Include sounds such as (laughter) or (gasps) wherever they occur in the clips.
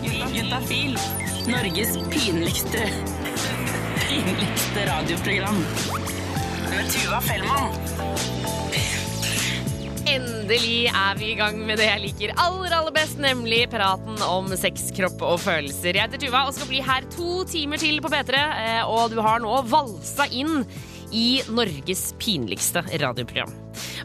Juntafil. Norges pinligste pinligste radioprogram. Med Tuva Fellmann. Endelig er vi i gang med det jeg liker aller aller best, nemlig praten om sex, kropp og følelser. Jeg heter Tuva og skal bli her to timer til på P3, eh, og du har nå valsa inn i Norges pinligste radioprogram.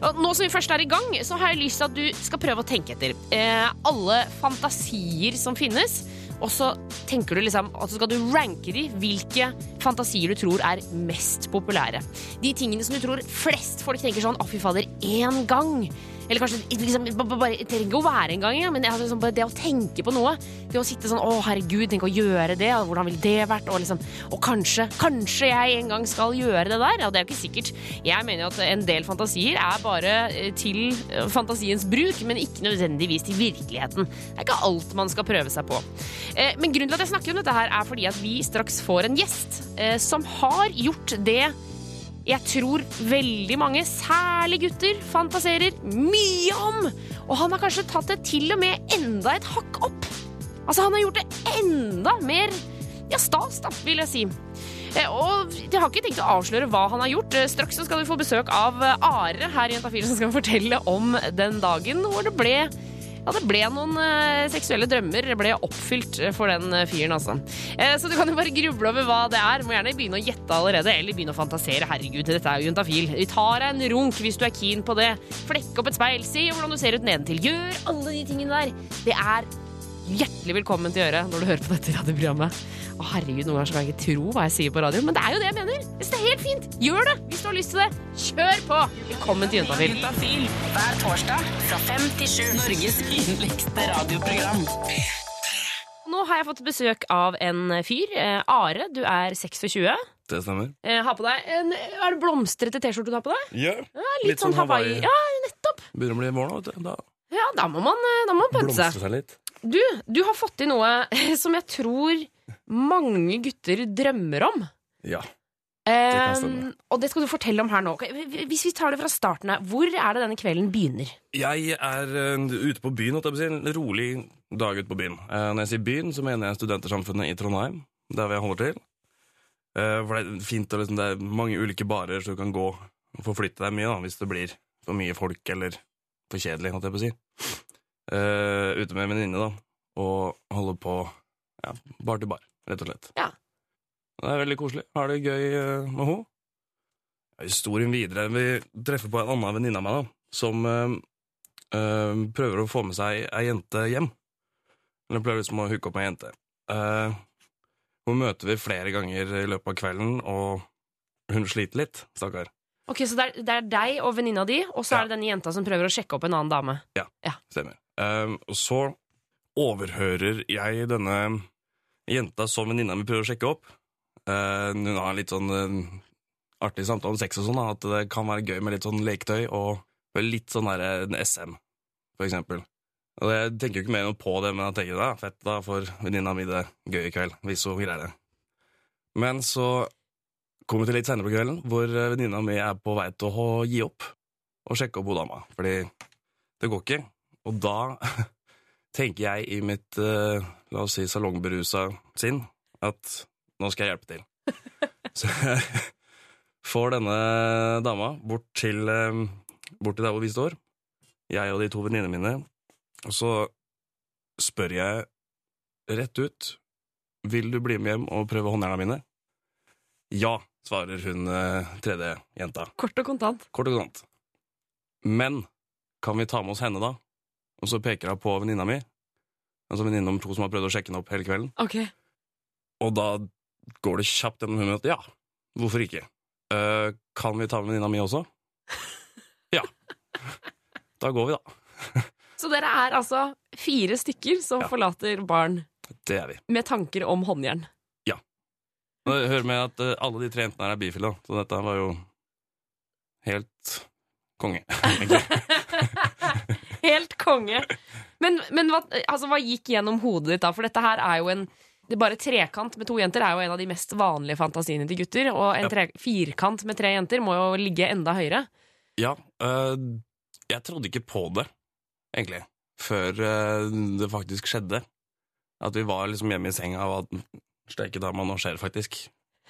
Og nå som vi først er i gang, så har jeg lyst til at du skal prøve å tenke etter. Eh, alle fantasier som finnes, og så tenker du liksom, at så skal du ranke de hvilke fantasier du tror er mest populære. De tingene som du tror flest folk tenker sånn 'Å, fy fader, én gang'. Eller kanskje liksom, bare, Det trenger ikke å være en gang, ja, men altså, liksom, det å tenke på noe. Det å sitte sånn 'Å, herregud, tenk å gjøre det', og hvordan ville det vært? Og, liksom, og kanskje, kanskje jeg en gang skal gjøre det der? Ja, det er jo ikke sikkert. Jeg mener jo at en del fantasier er bare eh, til eh, fantasiens bruk, men ikke nødvendigvis til virkeligheten. Det er ikke alt man skal prøve seg på. Eh, Men grunnen til at jeg snakker om dette her, er fordi at vi straks får en gjest eh, som har gjort det jeg tror veldig mange, særlig gutter, fantaserer mye om. Og han har kanskje tatt det til og med enda et hakk opp. Altså, han har gjort det enda mer ja, stas, da, vil jeg si. Eh, Og jeg har ikke tenkt å avsløre hva han har gjort. Eh, Straks skal vi få besøk av eh, Are her i Jentafil som skal fortelle om den dagen hvor det ble ja, det ble noen eh, seksuelle drømmer ble oppfylt eh, for den eh, fyren, altså. Så du kan jo bare gruble over hva det er. Må gjerne begynne å gjette allerede, eller begynne å fantasere. Herregud, dette er jo juntafil. Tar deg en runk hvis du er keen på det. Flekk opp et speil, si hvordan du ser ut nedentil. Gjør alle de tingene der. Det er hjertelig velkommen til å gjøre når du hører på dette radioprogrammet. Å herregud, Noen ganger så kan jeg ikke tro hva jeg sier på radio, men det er jo det jeg mener. Hvis det er helt fint, gjør det hvis du har lyst til det. Kjør på! Velkommen til Juntafil. Juntafil hver torsdag fra fem til sju. Norges pinligste radioprogram. Nå har jeg fått besøk av en fyr. Eh, Are, du er 26. Det stemmer. Eh, har på deg en Er det blomstrete T-skjorte du har på deg? Ja. Ja, litt, sånn Hawaii. Ja, nettopp. Begynner å bli vår nå, vet du. Da Ja, da må man, eh, da må man seg. seg litt. Du, du har fått til noe (laughs) som jeg tror mange gutter drømmer om. Ja. Det kan stemme. og det skal du fortelle om her nå. Hvis vi tar det fra starten av, hvor er det denne kvelden begynner? Jeg er eh, ute på byen. En rolig dag ute på byen. Eh, når jeg sier byen, så mener jeg Studentersamfunnet i Trondheim, der jeg holder til. for hvor det er fint, og liksom, det er mange ulike barer, så du kan gå og forflytte deg mye da, hvis det blir for mye folk eller for kjedelig, holdt jeg på å si. Eh, ute med en venninne, da, og holde på ja, bar til bar, rett og slett. Ja. Det er veldig koselig. Har det gøy uh, med henne. Historien videre Vi treffer på en annen venninne av meg da, som uh, prøver å få med seg ei jente hjem. Eller prøver liksom å hooke opp med ei jente. Uh, hun møter vi flere ganger i løpet av kvelden, og hun sliter litt, stakkar. Ok, Så det er, det er deg og venninna di, og så Ja. er det denne jenta som prøver å sjekke opp en annen dame. Ja, ja. og så overhører jeg denne jenta som venninna mi prøver å sjekke opp. Eh, hun har litt sånn eh, artig samtale om sex og sånn, at det kan være gøy med litt sånn leketøy og litt sånn der, eh, SM, for eksempel. Og jeg tenker jo ikke mer på det, men jeg tenker det er fett, da får venninna mi det gøy i kveld, hvis hun greier det. Men så kommer vi til litt senere på kvelden, hvor eh, venninna mi er på vei til å gi opp og sjekke opp hun dama, fordi det går ikke. Og da (laughs) tenker jeg i mitt, eh, la oss si, salongberusa sinn, at nå skal jeg hjelpe til. (laughs) Så jeg får denne dama bort til, eh, bort til der hvor vi står, jeg og de to venninnene mine, og så spør jeg rett ut, vil du bli med hjem og prøve håndjerna mine? Ja, svarer hun eh, tredje jenta. Kort og kontant. Kort og kontant. Men kan vi ta med oss henne, da? Og så peker hun på venninna mi. Altså venninne om to som har prøvd å sjekke henne opp hele kvelden. Ok. Og da går det kjapt gjennom huet at ja, hvorfor ikke? Uh, kan vi ta med venninna mi også? (laughs) Ja. Da går vi, da. Så dere er altså fire stykker som Ja. forlater baren Det er vi. med tanker om håndjern. Og jeg hører med at eh, alle de tre jentene her er bifile, så dette var jo helt konge, (laughs) egentlig. Helt konge. Men, men hva, altså, hva gikk gjennom hodet ditt da? For dette her er jo en det er bare trekant med to jenter er jo en av de mest vanlige fantasiene til gutter. Og en tre, firkant med tre jenter må jo ligge enda høyere. Ja, Øh, jeg trodde ikke på det, egentlig, før øh, det faktisk skjedde. At vi var liksom hjemme i senga og at steike dama, nå skjer det faktisk.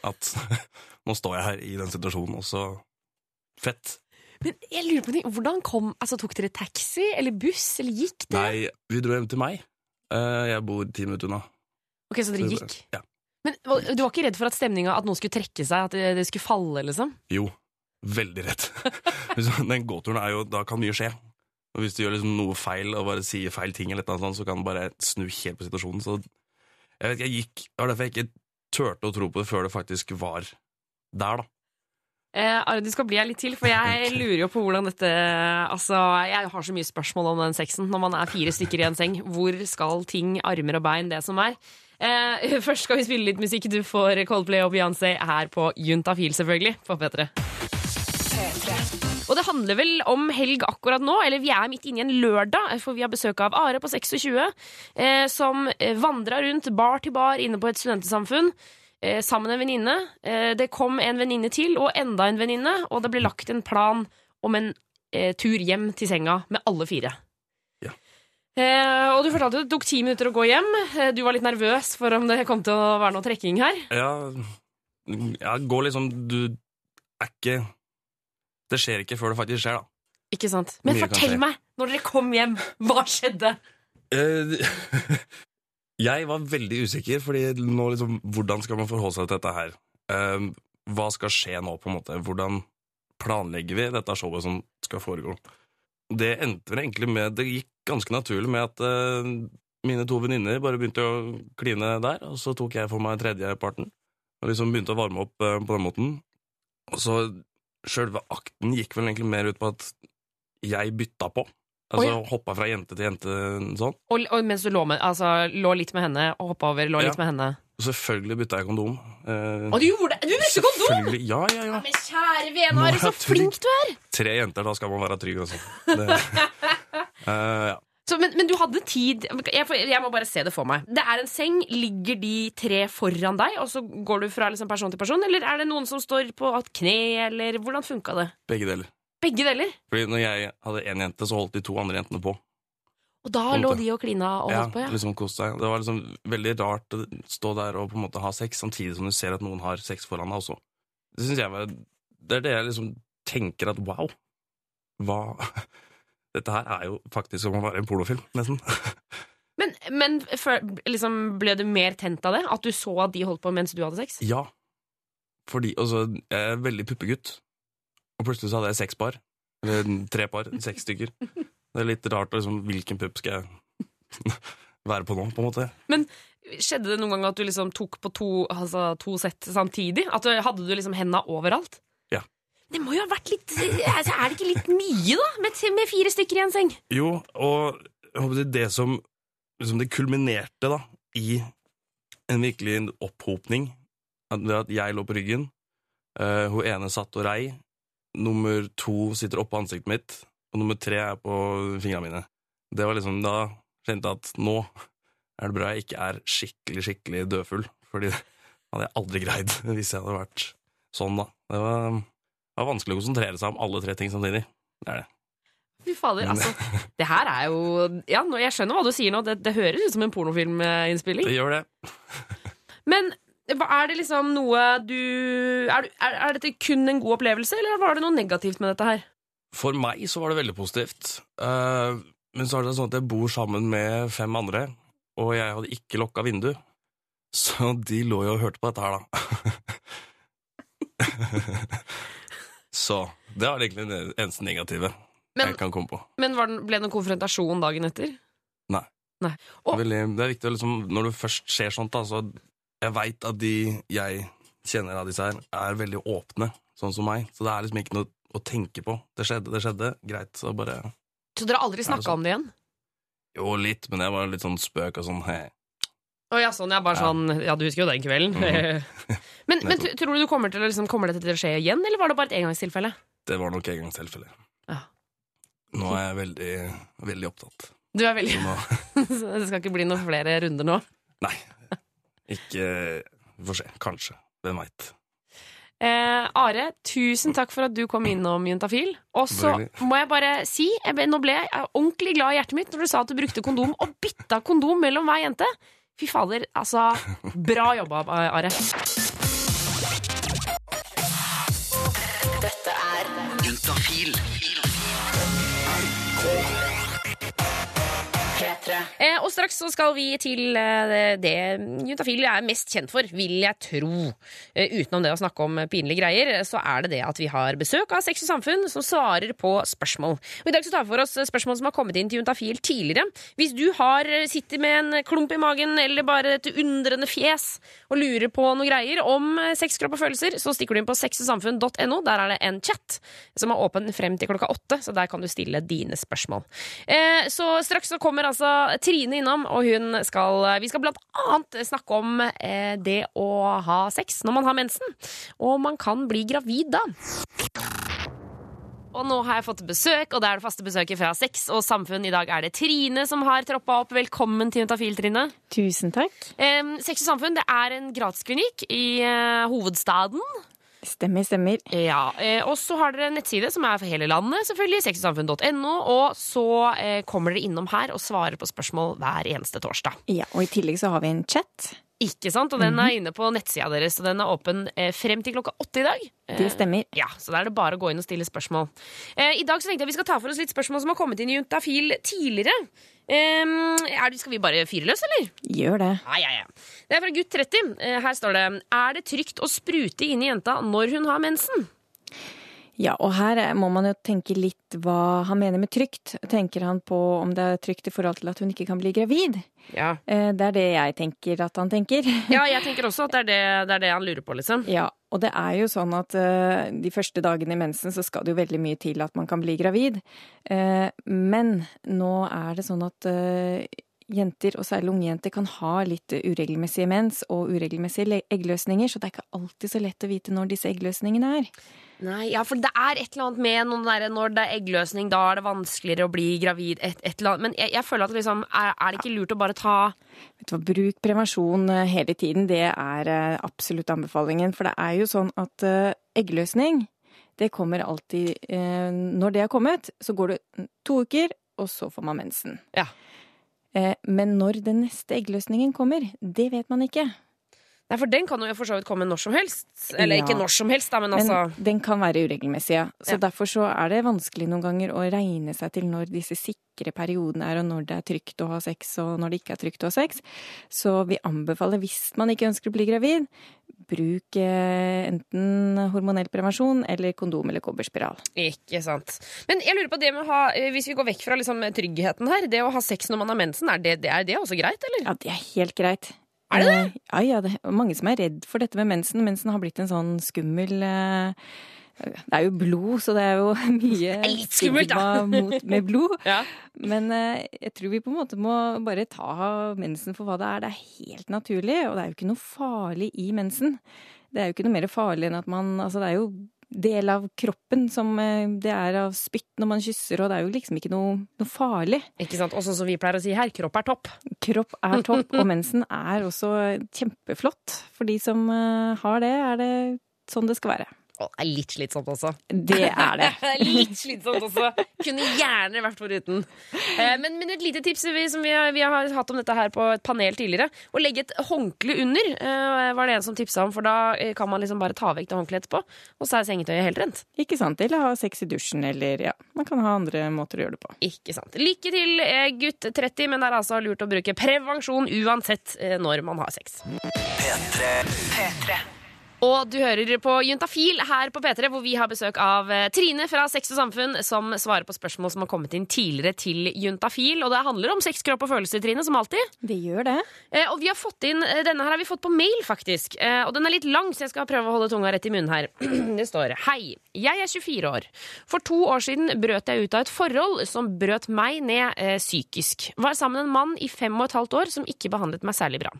At (laughs) nå står jeg her i den situasjonen, og så Fett. Men jeg lurer på ting, hvordan kom Altså, Tok dere taxi eller buss, eller gikk det? Nei, vi dro hjem til meg. Eh, Jeg bor ti minutter unna. Ok, Så dere gikk? Ja. Men hva- Du var ikke redd for at stemninga At noen skulle trekke seg? At det, det skulle falle, liksom? Jo, veldig rett. (laughs) Den gåturen er jo Da kan mye skje. Og hvis du gjør liksom noe feil og bare sier feil ting, eller et eller annet sånt, så kan du bare snu helt på situasjonen. Så jeg vet ikke, jeg gikk Det var derfor jeg ikke turte å tro på det før det faktisk var der, da. Eh, du skal bli her litt til, for jeg (laughs) lurer jo på hvordan dette Altså, jeg har så mye spørsmål om den sexen når man er fire stykker i en seng. Hvor skal ting, armer og bein, det som er? Eh, (laughs) først skal vi spille litt musikk. Du får Coldplay og Beyoncé her på Juntafil, selvfølgelig, på P3. Og det handler vel om helg akkurat nå, eller vi er midt inne i en lørdag, for vi har besøk av Are på 26, eh, som vandra rundt bar til bar inne på et studentesamfunn. Eh, sammen med en venninne. Eh, det kom en venninne til, og enda en venninne, og det ble lagt en plan om en eh, tur hjem til senga med alle fire. Ja. Eh, og du fortalte at det tok ti minutter å gå hjem. Du var litt nervøs for om det kom til å være noe trekking her. Ja, ja gå liksom Du er ikke Det skjer ikke før det faktisk skjer, da. Ikke sant? Men Mye fortell meg, når dere kom hjem, hva skjedde? (laughs) Jeg var veldig usikker, fordi nå liksom Hvordan skal man forholde seg til dette her? Eh, hva skal skje nå, på en måte? Hvordan planlegger vi dette showet som skal foregå? Det endte vel egentlig med Det gikk ganske naturlig med at uh, mine to venninner bare begynte å kline der, og så tok jeg for meg tredjeparten. Og liksom begynte å varme opp uh, på den måten. Og så Sjølve akten gikk vel egentlig mer ut på at jeg bytta på. Altså Oi. hoppa fra jente til jente sånn. Og, og mens du lå, med, altså, lå litt med henne og hoppa over, lå Ja. litt med henne. Selvfølgelig bytta jeg kondom. Eh, Og du gjorde det! Du brukte kondom! Ja, ja, ja. Men kjære vene, er Are, så flink du er! Tre jenter, da skal man være trygg, altså. (laughs) Det, Eh, ja. Så, men, men du hadde tid jeg, jeg må bare se det for meg. Det er en seng. Ligger de tre foran deg, og så går du fra liksom person til person? Eller er det noen som står på et kne, eller hvordan funka det? Begge deler. Begge deler. Fordi når jeg hadde én jente, så holdt de to andre jentene på. Og da lå de og klina og Ja, holdt på, ja. liksom koste seg. Det var liksom veldig rart å stå der og på en måte ha sex, samtidig som du ser at noen har sex foran deg også. Det synes jeg var Det er det jeg liksom tenker at wow, hva (laughs) Dette her er jo faktisk som å være en pornofilm, nesten. (laughs) Men, men for, liksom, ble du mer tent av det? At du så at de holdt på mens du hadde sex? Ja. Fordi altså, jeg er veldig puppegutt. Og plutselig så hadde jeg seks par. Eller tre par. Seks stykker. Det er litt rart liksom, hvilken pupp skal jeg (laughs) være på nå, på en måte. Men Skjedde det noen gang at du liksom tok på to, altså, to sett samtidig? At du, Hadde du liksom henda overalt? Ja. Det må jo ha vært litt altså, Er det ikke litt mye, da? Med, med fire stykker i en seng? Jo, og det som liksom det kulminerte da, i en virkelig opphopning, at jeg lå på ryggen, uh, hun ene satt og rei, nummer to sitter oppå ansiktet mitt, og nummer tre er på fingrene mine. Det var liksom, da kjente jeg at nå er det bra jeg ikke er skikkelig, skikkelig dødfull, fordi det hadde jeg aldri greid (laughs) hvis jeg hadde vært sånn da. Det var, det var vanskelig å konsentrere seg om alle tre ting samtidig. Det er det. Fy fader, altså. Det her er jo Ja, jeg skjønner hva du sier nå. Det, det høres ut som en pornofilminnspilling. Det gjør det. Men er det liksom noe du er, er, er dette kun en god opplevelse, eller var det noe negativt med dette her? For meg så var det veldig positivt. Uh, men så er det sånn at jeg bor sammen med fem andre, og jeg hadde ikke lokka vindu. Så de lå jo og hørte på dette her, da. (laughs) så det var egentlig det eneste negative Men, jeg kan komme på. men var den, ble det noen konfrontasjon dagen etter? Nei. Nei. Det, Og, det er viktig liksom, når du først ser sånt, da, så jeg veit at de jeg kjenner av disse her, er veldig åpne, sånn som meg. Så det er liksom ikke noe å tenke på. Det skjedde, det skjedde. Greit, så bare så dere har aldri snakka sånn? om det igjen? Jo, litt, men det var litt sånn spøk og sånn. Hei. Å ja, sånn, ja, bare Ja. sånn Ja, du husker jo den kvelden. Mhm. (laughs) men men tror du du kommer til å liksom, Kommer dette til å skje igjen, eller var det bare et engangstilfelle? Det var nok engangstilfelle. Ja. Nå er jeg veldig, veldig opptatt. Du er veldig Så nå Så (laughs) det skal ikke bli noen flere runder nå? Nei. Ikke Vi får se. Kanskje. Hvem veit. Eh, Are, tusen takk for at du kom innom Juntafil. Og så må jeg bare si, jeg ble, nå ble jeg ordentlig glad i hjertet mitt når du sa at du brukte kondom, og bytta kondom mellom hver jente. Fy fader, altså. Bra jobba, Are. Dette er Juntafil. P3. Eh, og straks så skal vi til eh, det Juntafil er mest kjent for, vil jeg tro. Eh, utenom det å snakke om pinlige greier, så er det det at vi har besøk av Sex og Samfunn som svarer på spørsmål. Og I dag så tar vi for oss spørsmål som har kommet inn til Juntafil tidligere. Hvis du har sitter med en klump i magen eller bare et undrende fjes og lurer på noe greier om eh, sex, kropp og følelser, så stikker du inn på sexogsamfunn.no. Der er det en chat som er åpen frem til klokka åtte, så der kan du stille dine spørsmål. Eh, så straks så kommer altså Trine innom, og hun skal Vi skal blant annet snakke om eh, det å ha sex når man har mensen, og man kan bli gravid da. Og nå har jeg fått besøk, og det er det faste besøket fra Sex og Samfunn. I dag er det Trine som har troppa opp. Velkommen til Juntafil, Trine. Tusen takk. Eh, Sex og Samfunn det er en gratisklinikk i eh, hovedstaden. Stemmer, stemmer. Ja, eh, Og så har dere en nettside som er for hele landet, selvfølgelig. Sexysamfunn.no. Og så eh, kommer dere innom her og svarer på spørsmål hver eneste torsdag. Ja, og i tillegg så har vi en chat. Ikke sant? Og den er inne på nettsida deres, og den er åpen eh, frem til klokka åtte i dag. Det stemmer. Ja, Så da er det bare å gå inn og stille spørsmål. Eh, I dag så tenkte jeg vi skal ta for oss litt spørsmål som har kommet inn i Juntafil tidligere. Eh, er det, skal vi bare fyre løs, eller? Gjør det. Ja, ja, ja. Det er fra gutt 30. Eh, her står det Er det trygt å sprute inn i jenta når hun har mensen? Ja, og her må man jo tenke litt hva han mener med trygt. Tenker han på om det er trygt i forhold til at hun ikke kan bli gravid? Ja. Eh, Det er det jeg tenker at han tenker. (laughs) ja, jeg tenker også at det er det, det er det han lurer på, liksom. Ja, og det er jo sånn at uh, de første dagene i mensen så skal det jo veldig mye til at man kan bli gravid. Uh, men nå er det sånn at eh, jenter, og særlig unge jenter, kan ha litt uregelmessige mens og uregelmessige eggløsninger, så det er ikke alltid så lett å vite når disse eggløsningene er. Nei, ja, for det er et eller annet med der, når det er eggløsning, da er det vanskeligere å bli gravid. Et, et eller annet. Men jeg, jeg føler at liksom, er, er det ikke lurt å bare ta Vet du hva, Bruk prevensjon eh, hele tiden, det er eh, absolutt anbefalingen. For det er jo sånn at eh, eggløsning, det kommer alltid Når det er kommet, så går det to uker, og så får man mensen. Ja. Eh, Men når den neste eggløsningen kommer, det vet man ikke. Nei, for den kan jo for så vidt komme når som helst. Eller Ja. ikke når som helst, da, men Men altså den kan være uregelmessig, ja. Så Ja. derfor så er det vanskelig noen ganger å regne seg til når disse sikre periodene er, og når det er trygt å ha sex, og når det ikke er trygt å ha sex. Så vi anbefaler, hvis man ikke ønsker å bli gravid, bruk eh, enten hormonell prevensjon eller kondom eller kobberspiral. Ikke sant. Men jeg lurer på det med å ha eh, Hvis vi går vekk fra liksom tryggheten her, det å ha sex når man har mensen, er det, det, er det også greit, eller? Ja, det er helt greit. Er det det? Ja, ja. Det er mange som er redd for dette med mensen. Mensen har blitt en sånn skummel eh, Det er jo blod, så det er jo (laughs) mye er litt skummelt, da. mot, med blod. (laughs) Ja. Men eh, jeg tror vi på en måte må bare ta mensen for hva det er. Det er helt naturlig, og det er jo ikke noe farlig i mensen. Det er jo ikke noe mer farlig enn at man Altså, det er jo del av kroppen som eh, det er av spytt når man kysser, og det er jo liksom ikke noe, noe farlig. Ikke sant? Og sånn som vi pleier å si her, kropp er topp. Kropp er (laughs) topp, og mensen er også kjempeflott. For de som eh, har det, er det sånn det skal være. Å, det er litt slitsomt også. Det er det. (laughs) litt slitsomt også. Kunne gjerne vært foruten. Eh, Men, men et lite tips vi, som vi har, vi har hatt om dette her på et panel tidligere. Å legge et håndkle under, eh, var det en som tipsa om. For da eh, kan man liksom bare ta vekk det håndkleet etterpå, og så er sengetøyet helt rent. Ikke sant? Eller ha sex i dusjen, eller ja. Man kan ha andre måter å gjøre det på. Ikke sant. Lykke til, gutt 30, men det er altså lurt å bruke prevensjon uansett når man har sex. P3. Og du hører på Juntafil her på P3, hvor vi har besøk av eh, Trine fra Sex og Samfunn, som svarer på spørsmål som har kommet inn tidligere til Juntafil. Og det handler om sex, kropp og følelser, Trine, som alltid. Det gjør det. Eh, og vi har fått inn, eh, Denne her har vi fått på mail, faktisk. Eh, og den er litt lang, så jeg skal prøve å holde tunga rett i munnen her. (clears throat) Det står Hei, jeg er 24 år. For to år siden brøt jeg ut av et forhold som brøt meg ned eh, psykisk. Var sammen med en mann i fem og et halvt år som ikke behandlet meg særlig bra.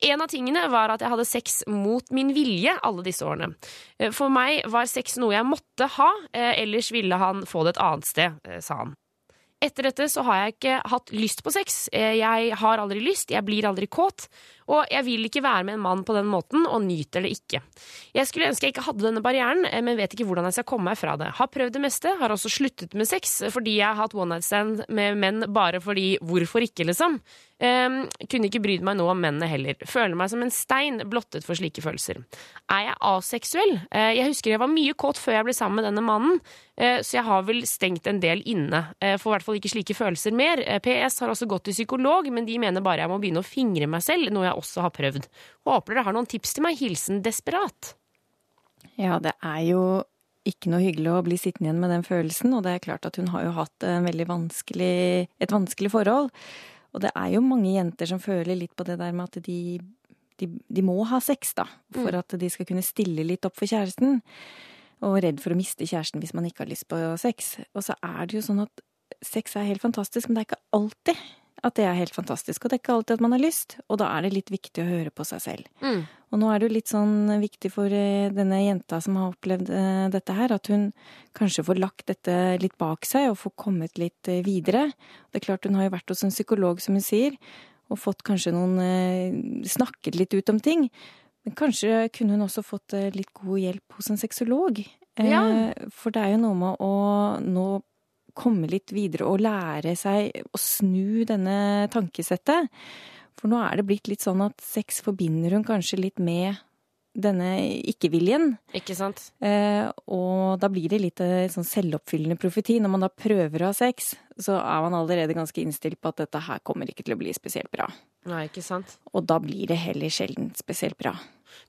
En av tingene var at jeg hadde sex mot min vilje alle disse årene. Eh, For meg var sex noe jeg måtte ha, eh, ellers ville han få det et annet sted, eh, sa han. Etter dette så har jeg ikke hatt lyst på sex. Jeg har aldri lyst, jeg blir aldri kåt, og jeg vil ikke være med en mann på den måten, og nyter det ikke. Jeg skulle ønske jeg ikke hadde denne barrieren, men vet ikke hvordan jeg skal komme meg fra det. Har prøvd det meste, har også sluttet med sex, fordi jeg har hatt one night stand med menn bare fordi hvorfor ikke, liksom. Um, kunne ikke brydd meg noe om mennene heller. Føler meg som en stein blottet for slike følelser. Er jeg aseksuell? Uh, jeg husker jeg var mye kåt før jeg ble sammen med denne mannen, uh, så jeg har vel stengt en del inne. Uh, får i hvert fall ikke slike følelser mer. PS har også gått til psykolog, men de mener bare jeg må begynne å fingre meg selv, noe jeg også har prøvd. Håper dere har noen tips til meg. Hilsen desperat. Ja, det er jo ikke noe hyggelig å bli sittende igjen med den følelsen, og det er klart at hun har jo hatt veldig vanskelig, et vanskelig forhold. Og det er jo mange jenter som føler litt på det der med at de, de, de må ha sex, da, for at de skal kunne stille litt opp for kjæresten. Og redd for å miste kjæresten hvis man ikke har lyst på sex. Og så er det jo sånn at sex er helt fantastisk, men det er ikke alltid at det er helt fantastisk. Og det er ikke alltid at man har lyst, og da er det litt viktig å høre på seg selv. Mm. Og nå er det jo litt sånn viktig for eh, denne jenta som har opplevd eh, dette her, at hun kanskje får lagt dette litt bak seg og får kommet litt eh, videre. Det er klart hun har jo vært hos en psykolog, som hun sier, og fått kanskje noen Snakket litt ut om ting. Men kanskje kunne hun også fått litt god hjelp hos en sexolog. Ja. For det er jo noe med å nå komme litt videre og lære seg å snu denne tankesettet. For nå er det blitt litt sånn at sex forbinder hun kanskje litt med denne ikke-viljen. Ikke sant? Eh, og da blir det litt eh, sånn selvoppfyllende profeti. Når man da prøver å ha sex, så er man allerede ganske innstilt på at dette her kommer ikke til å bli spesielt bra. Nei, ikke sant? Og da blir det heller sjelden spesielt bra.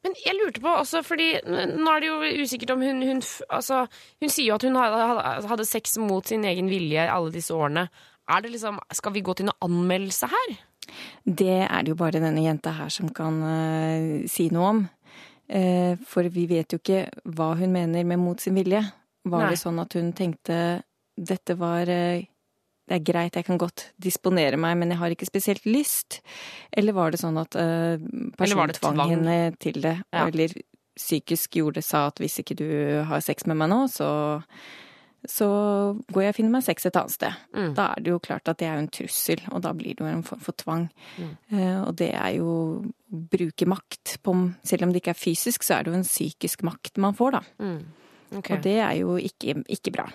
Men jeg lurte på også, fordi nå er det jo usikkert om hun Hun, altså, hun sier jo at hun hadde, hadde sex mot sin egen vilje alle disse årene. Er det liksom, Skal vi gå til noen anmeldelse her? Det er det jo bare denne jenta her som kan uh, si noe om. Eh, for vi vet jo ikke hva hun mener med mot sin vilje. Var Nei. det sånn at hun tenkte dette var eh, Det er greit, jeg kan godt disponere meg, men jeg har ikke spesielt lyst. Eller var det sånn at uh, Eller personen tvang tvang? henne til det? Ja. Eller psykisk gjorde sa at hvis ikke du har sex med meg nå, så så går jeg og finner meg sex et annet sted. Mm. Da er det jo klart at det er jo en trussel, og da blir det jo en form for tvang. Mm. Eh, og det er jo å bruke makt på Selv om det ikke er fysisk, så er det jo en psykisk makt man får, da. Mm. Okay. Og det er jo ikke, ikke bra.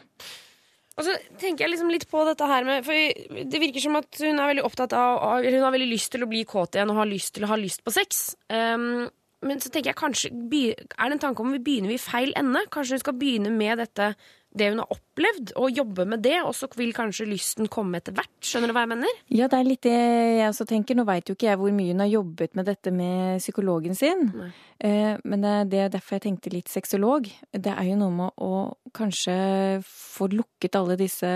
Og så tenker jeg liksom litt på dette her med For det virker som at hun er veldig opptatt av Hun har veldig lyst til å bli kåt igjen og har lyst til å ha lyst på sex. Um, men så tenker jeg kanskje Er det en tanke om vi begynner i feil ende? Kanskje hun skal begynne med dette det hun har opplevd, og jobbe med det, og så vil kanskje lysten komme etter hvert? Skjønner du hva jeg mener? Ja, det er litt det jeg også tenker. Nå veit jo ikke jeg hvor mye hun har jobbet med dette med psykologen sin. Eh, Men det er det er derfor jeg tenkte litt sexolog. Det er jo noe med å kanskje få lukket alle disse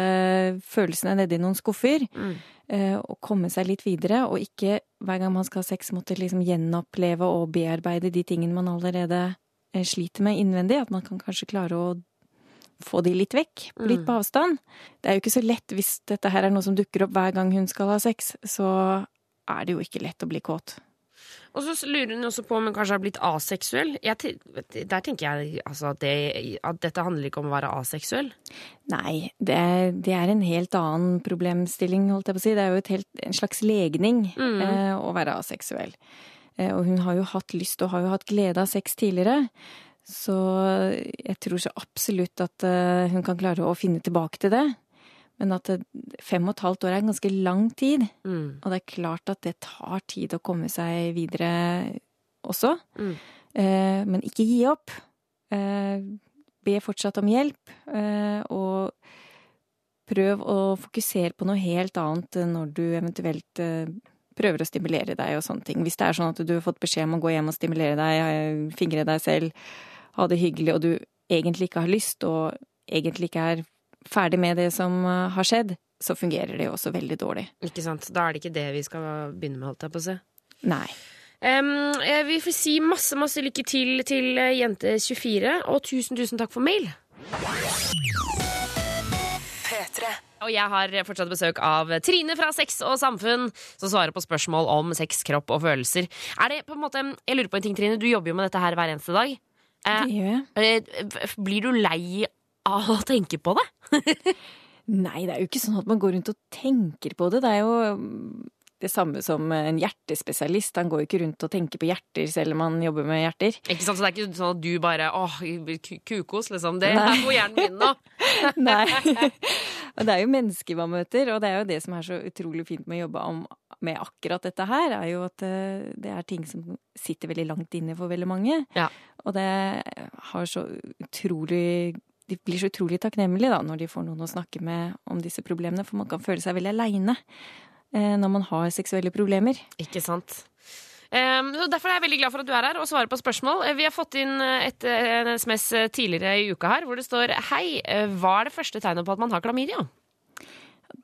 følelsene nedi noen skuffer. Mm. eh, Og komme seg litt videre, og ikke hver gang man skal ha sex måtte liksom gjenoppleve og bearbeide de tingene man allerede eh, sliter med innvendig. At man kan kanskje klare å få de litt vekk, litt på avstand. Det er jo ikke så lett hvis dette her er noe som dukker opp hver gang hun skal ha sex. Så er det jo ikke lett å bli kåt. Og så lurer hun også på om hun kanskje har blitt aseksuell. Jeg, der tenker jeg altså, at, det, at dette handler ikke om å være aseksuell. Nei, det, det er en helt annen problemstilling, holdt jeg på å si. Det er jo et helt, en slags legning Mm. eh, å være aseksuell. Eh, og hun har jo hatt lyst og har jo hatt glede av sex tidligere. Så jeg tror så absolutt at eh, hun kan klare å finne tilbake til det. Men at eh, fem og et halvt år er en ganske lang tid. Mm. Og det er klart at det tar tid å komme seg videre også. Mm. Eh, men ikke gi opp. Eh, be fortsatt om hjelp, eh, og prøv å fokusere på noe helt annet når du eventuelt eh, prøver å stimulere deg og sånne ting. Hvis det er sånn at du har fått beskjed om å gå hjem og stimulere deg, fingre deg selv, ha det hyggelig, og du egentlig ikke har lyst, og egentlig ikke er ferdig med det som eh, har skjedd, så fungerer det jo også veldig dårlig. Ikke sant? Da er det ikke det vi skal begynne med, holdt jeg på å si. Nei. Um, jeg vil si masse masse lykke til til eh, Jente24, og tusen tusen takk for mail. P3. Og jeg har fortsatt besøk av Trine fra Sex og Samfunn, som svarer på spørsmål om sex, kropp og følelser. Er det på en måte, Jeg lurer på en ting, Trine. Du jobber jo med dette her hver eneste dag. Eh, Det gjør jeg. eh, blir du lei av å tenke på det? (laughs) Nei, det er jo ikke sånn at man går rundt og tenker på det. Det er jo mm, det samme som en hjertespesialist. Han går jo ikke rundt og tenker på hjerter selv om han jobber med hjerter. Ikke sant? Så det er ikke sånn at du bare åh, kukos, liksom. Det er på hjernen min nå. (laughs) Nei. (laughs) og det er jo mennesker man møter, og det er jo det som er så utrolig fint med å jobbe om med akkurat dette her, er jo at eh, det er ting som sitter veldig langt inne for veldig mange. Ja. Og det har så utrolig De blir så utrolig takknemlige da, når de får noen å snakke med om disse problemene, for man kan føle seg veldig aleine eh, når man har seksuelle problemer. Ikke sant. Um, derfor er jeg veldig glad for at du er her og svarer på spørsmål. Eh, Vi har fått inn et, en SMS tidligere i uka her hvor det står Hei, hva er det første tegnet på at man har klamydia?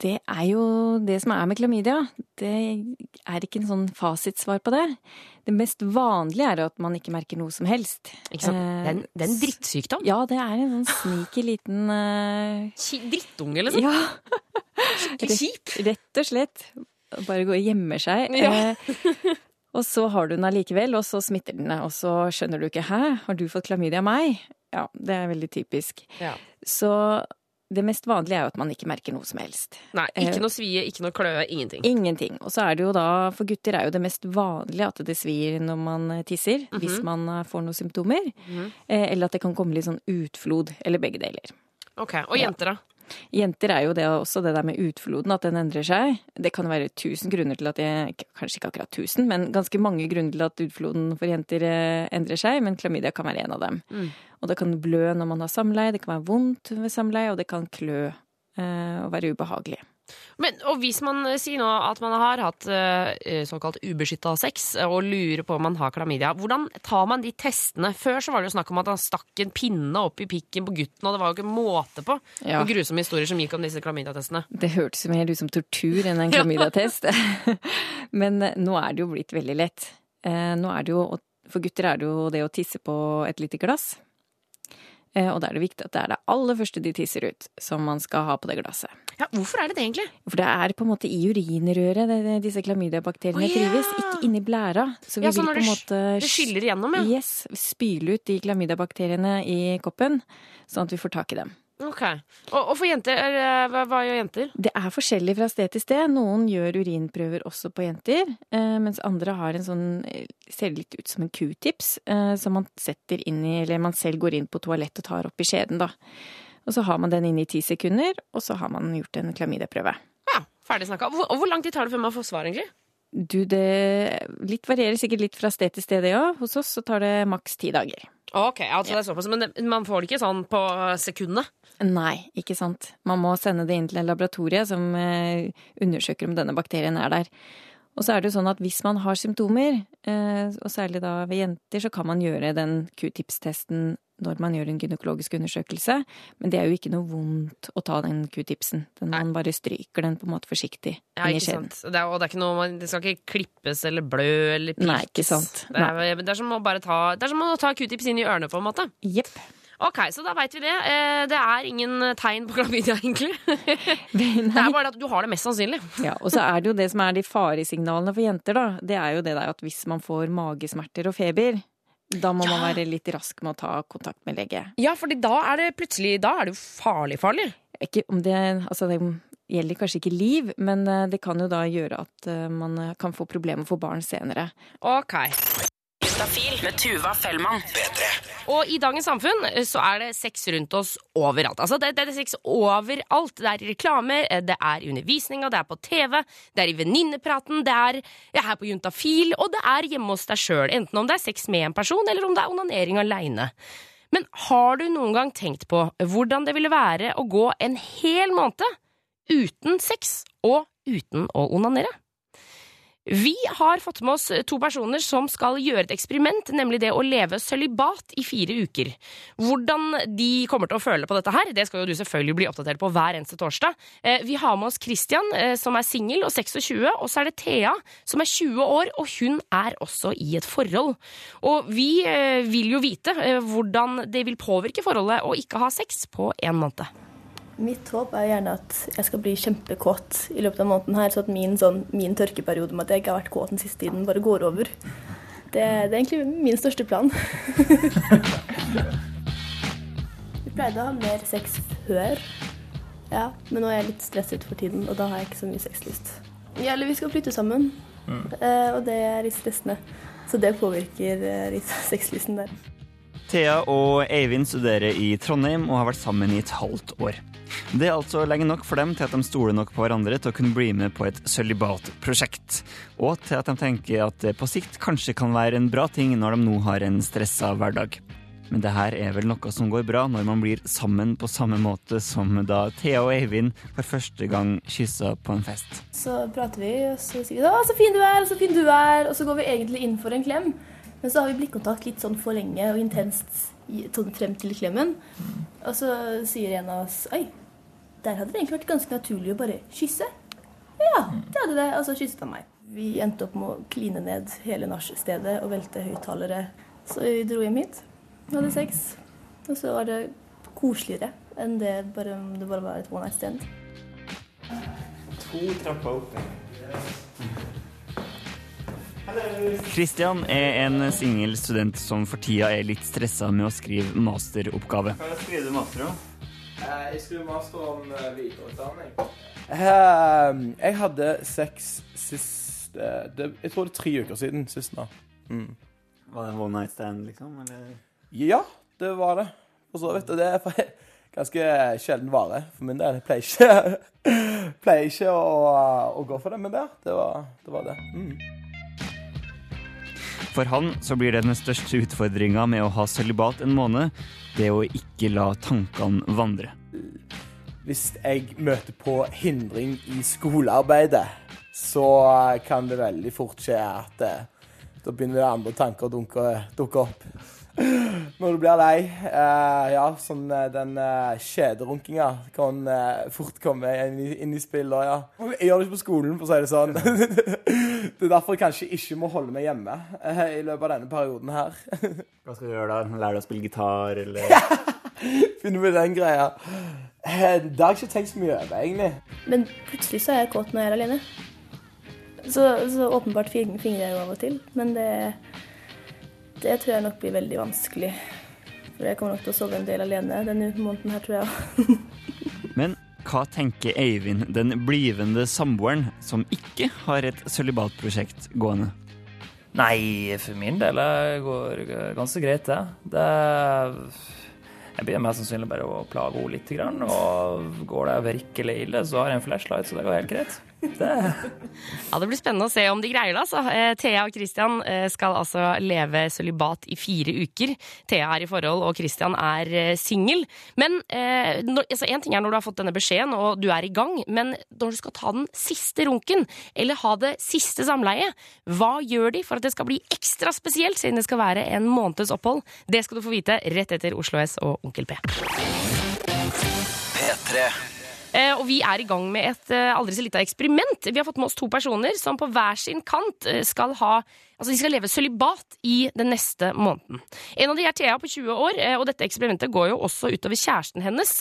Det er jo det som er med klamydia. Det er ikke en sånn fasitsvar på det. Det mest vanlige er at man ikke merker noe som helst. Ikke sant? Det er en, det er en drittsykdom. Ja, det er en sånn sneaky liten uh... Drittunge, liksom. Ja, Skikkelig kjip. rett og slett. Bare gå og gjemmer seg. Ja. Eh, og så har du den allikevel, og så smitter den deg. Og så skjønner du ikke 'hæ, har du fått klamydia av meg?' Ja, det er veldig typisk. Ja. Så det mest vanlige er jo at man ikke merker noe som helst. Nei, ikke noe svie, ikke noe kløe, ingenting. Ingenting. Og så er det jo da, for gutter er jo det mest vanlige at det svir når man tisser, hvis man eh, får noen symptomer. Eh, Eller at det kan komme litt sånn utflod, eller begge deler. Ok, Og jenter, da? Jenter er jo det også det der med utfloden, at den endrer seg. Det kan være tusen grunner til at det Kanskje ikke akkurat tusen, men ganske mange grunner til at utfloden for jenter eh, endrer seg, men klamydia kan være en av dem. Og det kan blø når man har samleie, det kan være vondt ved samleie, og det kan klø eh, og være ubehagelig. Men, og hvis man eh, sier nå at man har hatt uh, såkalt ubeskytta sex og lurer på om man har klamydia, hvordan tar man de testene? Før så var det jo snakk om at han stakk en pinne opp i pikken på gutten, og det var jo ikke måte på Ja. og grusomme historier som gikk om disse klamydiatestene. Det hørtes jo mer ut som tortur enn en (laughs) klamydiatest. (laughs) Men nå er det jo blitt veldig lett. Nå er det jo, for gutter er det jo det å tisse på et lite glass. Eh, Og da er det viktig at det er det aller første de tisser ut, som man skal ha på det glasset. Ja, Hvorfor er det det, egentlig? For det er på en måte i urinrøret det, det, disse klamydiabakteriene oh, ja! trives, ikke inni blæra. Så vi Ja, så vil på en måte Det skyller igjennom, ja. Yes, spyle ut de klamydiabakteriene i koppen, sånn at vi får tak i dem. Ok. Og, og for jenter, er, hva, hva gjør jenter? Det er forskjellig fra sted til sted. Noen gjør urinprøver også på jenter, eh, mens andre har en sånn eh, Ser litt ut som en q-tips, eh, som man setter inn i Eller man selv går inn på toalett og tar opp i skjeden, da. Og så har man den inne i ti sekunder, og så har man gjort en klamydiaprøve. Ja, Ferdig snakka. Hvor, hvor lang tid tar det før man får svar, egentlig? Du, det litt varierer sikkert litt fra sted til sted, det òg. Hos oss så tar det maks ti dager. Ok, altså det er såpass, Men man får det ikke sånn på sekundet? Nei, ikke sant. Man må sende det inn til en laboratorie som eh, undersøker om denne bakterien er der. Og så er det jo sånn at hvis man har symptomer, eh, og særlig da ved jenter, så kan man gjøre den q-tips-testen når man gjør en gynekologisk undersøkelse. Men det er jo ikke noe vondt å ta den q-tipsen. Den- Man bare stryker den på en måte forsiktig Ja, inn i skjeden. Det, er, og det, er ikke noe, det skal ikke klippes eller blø eller pirkes. Nei, ikke sant. Det er, det er som å bare ta Det er som å ta q-tips inn i ørene, på en måte. Jepp. Ok, så da veit vi det. Eh, Det er ingen tegn på klamydia, (laughs) egentlig. (laughs) Det er bare at du har det mest sannsynlig. (laughs) Ja, og så er det jo det som er de faresignalene for jenter, da. Det er jo det der at hvis man får magesmerter og feber, da må man være litt rask med å ta kontakt med lege. Ja, for da er det plutselig Da er det jo farlig, farlig. Ikke om det Altså, det gjelder kanskje ikke liv, men eh, det kan jo da gjøre at eh, man kan få problemer for barn senere. Ok. Juntafil med Tuva Fellmann. Og i dagens samfunn eh, så er det sex rundt oss overalt. Altså det, det er sex overalt. Det er i reklamer, eh, det er i undervisninga, det er på TV, det er i venninnepraten, det er her på Juntafil, og det er hjemme hos deg sjøl. Enten om det er sex med en person, eller om det er onanering aleine. Men har du noen gang tenkt på hvordan det ville være å gå en hel måned uten sex og uten å onanere? Vi har fått med oss to personer som skal gjøre et eksperiment, nemlig det å leve sølibat i fire uker. Hvordan de kommer til å føle på dette her, det skal jo du selvfølgelig bli oppdatert på hver eneste torsdag. Eh, Vi har med oss Christian, eh, som er singel og 26, og så er det Thea, som er 20 år, og hun er også i et forhold. Og vi eh, vil jo vite eh, hvordan det vil påvirke forholdet å ikke ha sex på en måned. Mitt håp er gjerne at jeg skal bli kjempekåt i løpet av måneden her, så at min, sånn, min tørkeperiode med at jeg ikke har vært kåt den siste tiden, bare går over. Det, det er egentlig min største plan. (laughs) Vi pleide å ha mer sex før, ja, men nå er jeg litt stresset for tiden, og da har jeg ikke så mye sexlyst. Ja, eller vi skal flytte sammen, mm. og det er litt stressende. Så det påvirker eh, litt (laughs) sexlysten der. Thea og Eivind studerer i Trondheim og har vært sammen i et halvt år. Det er altså lenge nok for dem til at de stoler nok på hverandre til å kunne bli med på et sølibatprosjekt, og til at de tenker at det på sikt kanskje kan være en bra ting når de nå har en stressa hverdag. Men det her er vel noe som går bra når man blir sammen på samme måte som da Thea og Eivind for første gang kyssa på en fest. Så prater vi, og så sier vi 'Å, så fin du er, så fin du er', og så går vi egentlig inn for en klem. Men så har vi blikkontakt litt sånn for lenge og intenst sånn frem til klemmen. Og så sier en av oss 'Oi, der hadde det egentlig vært ganske naturlig å bare kysse'. Ja, det hadde det. Og så kysset han meg. Vi endte opp med å kline ned hele nachstedet og velte høyttalere. Så vi dro hjem hit. Hadde sex. Og så var det koseligere enn det bare, det bare var et one night stand. To trapper opp. Kristian er en singel student som for tida er litt stressa med å skrive masteroppgave. Hva skriver du master om? Jeg skriver master om eh, videreutdanning. Ehm, jeg hadde sex sist eh, Jeg tror det er tre uker siden sist nå. Mm. Var det en one night stand, liksom? Eller? Ja, det var det. For så vidt. Og det er (laughs) ganske sjelden vare for min del. Jeg pleier ikke, (laughs) pleier ikke å, å gå for det, men det, det, var, det var det. Mm. For han så blir det den største utfordringa med å ha sølibat en måned, det å ikke la tankene vandre. Hvis jeg møter på hindring i skolearbeidet, så kan det veldig fort skje at eh, da begynner det andre tanker å dunke, dukke opp. (gasps) Når du blir lei. eh, ja, sånn eh, den uh, kjederunkinga kan eh, fort komme inn i, inn i spill. Og, ja. Jeg gjør det ikke på skolen, for å si det sånn. (laughs) det er derfor jeg kanskje ikke må holde meg hjemme eh, i løpet av denne perioden her. (laughs) Hva skal du gjøre da? Lære deg å spille gitar, eller Finne med den greia. Eh, Det har jeg ikke tenkt så mye over, egentlig. Men plutselig så er jeg kåt når jeg er alene. Så, så åpenbart fing- fingrer jeg jo av og til. Men det, det tror jeg nok blir veldig vanskelig. For jeg kommer nok til å sove en del alene denne måneden her, tror jeg. (laughs) Men hva tenker Eivind, den blivende samboeren, som ikke har et sølibatprosjekt gående? Nei, for min del det går ganske greit, det. det jeg blir mest sannsynlig bare å plage henne litt. Og går det virkelig ille, så har jeg en flashlight, så det går helt greit. Det. Ja, Det blir spennende å se om de greier det. altså. Eh, Thea og Christian eh, skal altså leve sølibat i fire uker. Thea er i forhold, og Christian er eh, singel. Men altså, en ting er når du har fått denne beskjeden og du er i gang, men når du skal ta den siste runken, eller ha det siste samleiet, hva gjør de for at det skal bli ekstra spesielt, siden det skal være en måneds opphold? Det skal du få vite rett etter Oslo S og Onkel P. P3. Eh, og vi er i gang med et eh, aldri så lite eksperiment. Vi har fått med oss to personer som på hver sin kant eh, skal ha Altså de skal leve sølibat i den neste måneden. En av de er Thea på 20 år, og dette eksperimentet går jo også utover kjæresten hennes.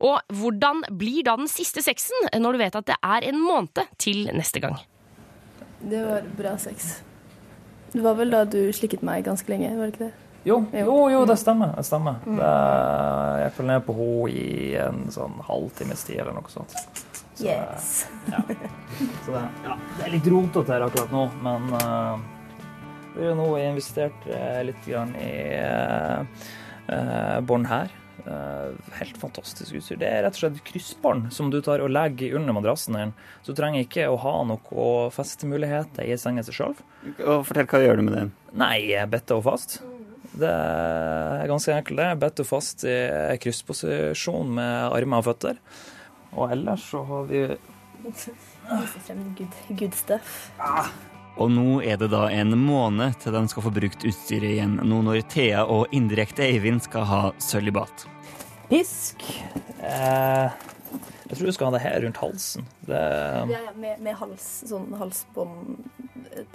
Og hvordan blir da den siste sexen når du vet at det er en måned til neste gang? Det var bra sex. Det var vel da du slikket meg ganske lenge, var det ikke det? Jo, jo, jo, det stemmer. Det stemmer. Det, jeg følger ned på henne i en sånn halvtimes tid eller noe sånt. Så, Yes. Ja. Så det, ja, det er litt rotete her akkurat nå, men uh, vi har nå investert uh, litt grann i uh, bånd her. Uh, helt fantastisk utstyr. Det er rett og slett kryssbånd som du tar og legger under madrassen din. Så du trenger ikke å ha noe festemuligheter i senga seg sjøl. Fortell hva gjør du med det? Nei, bette og fast. Det er ganske enkelt. det. Bette og fast i kryssposisjon med armer og føtter. Og ellers så har vi Vise frem good, good stuff. Og nå er det da en måned til de skal få brukt utstyret igjen, nå når Thea og indirekte Eivind skal ha sølibat. pisk. Eh, jeg tror du skal ha det her rundt halsen. Det Ja, ja, med, med hals, sånn halsbånd,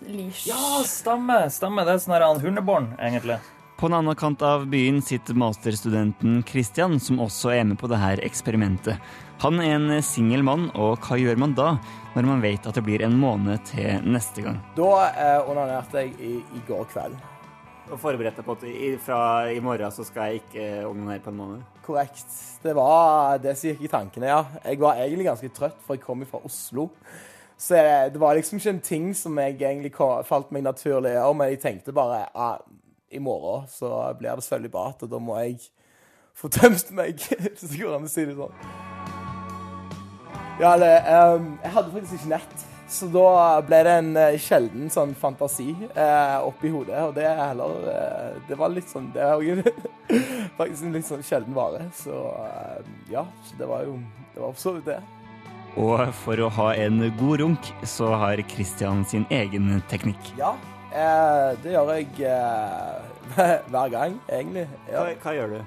leash. Ja, stemmer. stemmer. Det er sånn her hundebånd, egentlig. På en annen kant av byen sitter masterstudenten Christian, som også er med på dette eksperimentet. Han er en singel mann, og hva gjør man da, når man vet at det blir en måned til neste gang? Da eh, onanerte jeg i, i går kveld. Og forberedte på at fra i morgen så skal jeg ikke onanere på en måned? Korrekt. Det var det som gikk i tankene, ja. Jeg var egentlig ganske trøtt, for jeg kom fra Oslo. Så det, det var liksom ikke en ting som jeg egentlig falt meg naturlig å men jeg tenkte bare ah, i morgen så blir det sølibat, og da må jeg få tømt meg, (laughs) hvis det går an å si det sånn. Ja, det, um, jeg hadde faktisk ikke nett, så da ble det en uh, sjelden sånn fantasi uh, oppi hodet. Og det er heller uh, Det var litt sånn Det er jo (laughs) faktisk en litt sånn sjelden vare. Så uh, ja, så det var jo Det var for så vidt det. Og for å ha en god runk, så har Christian sin egen teknikk. Ja, det gjør jeg eh, (laughs) hver gang, egentlig. Ja. Hva, hva gjør du?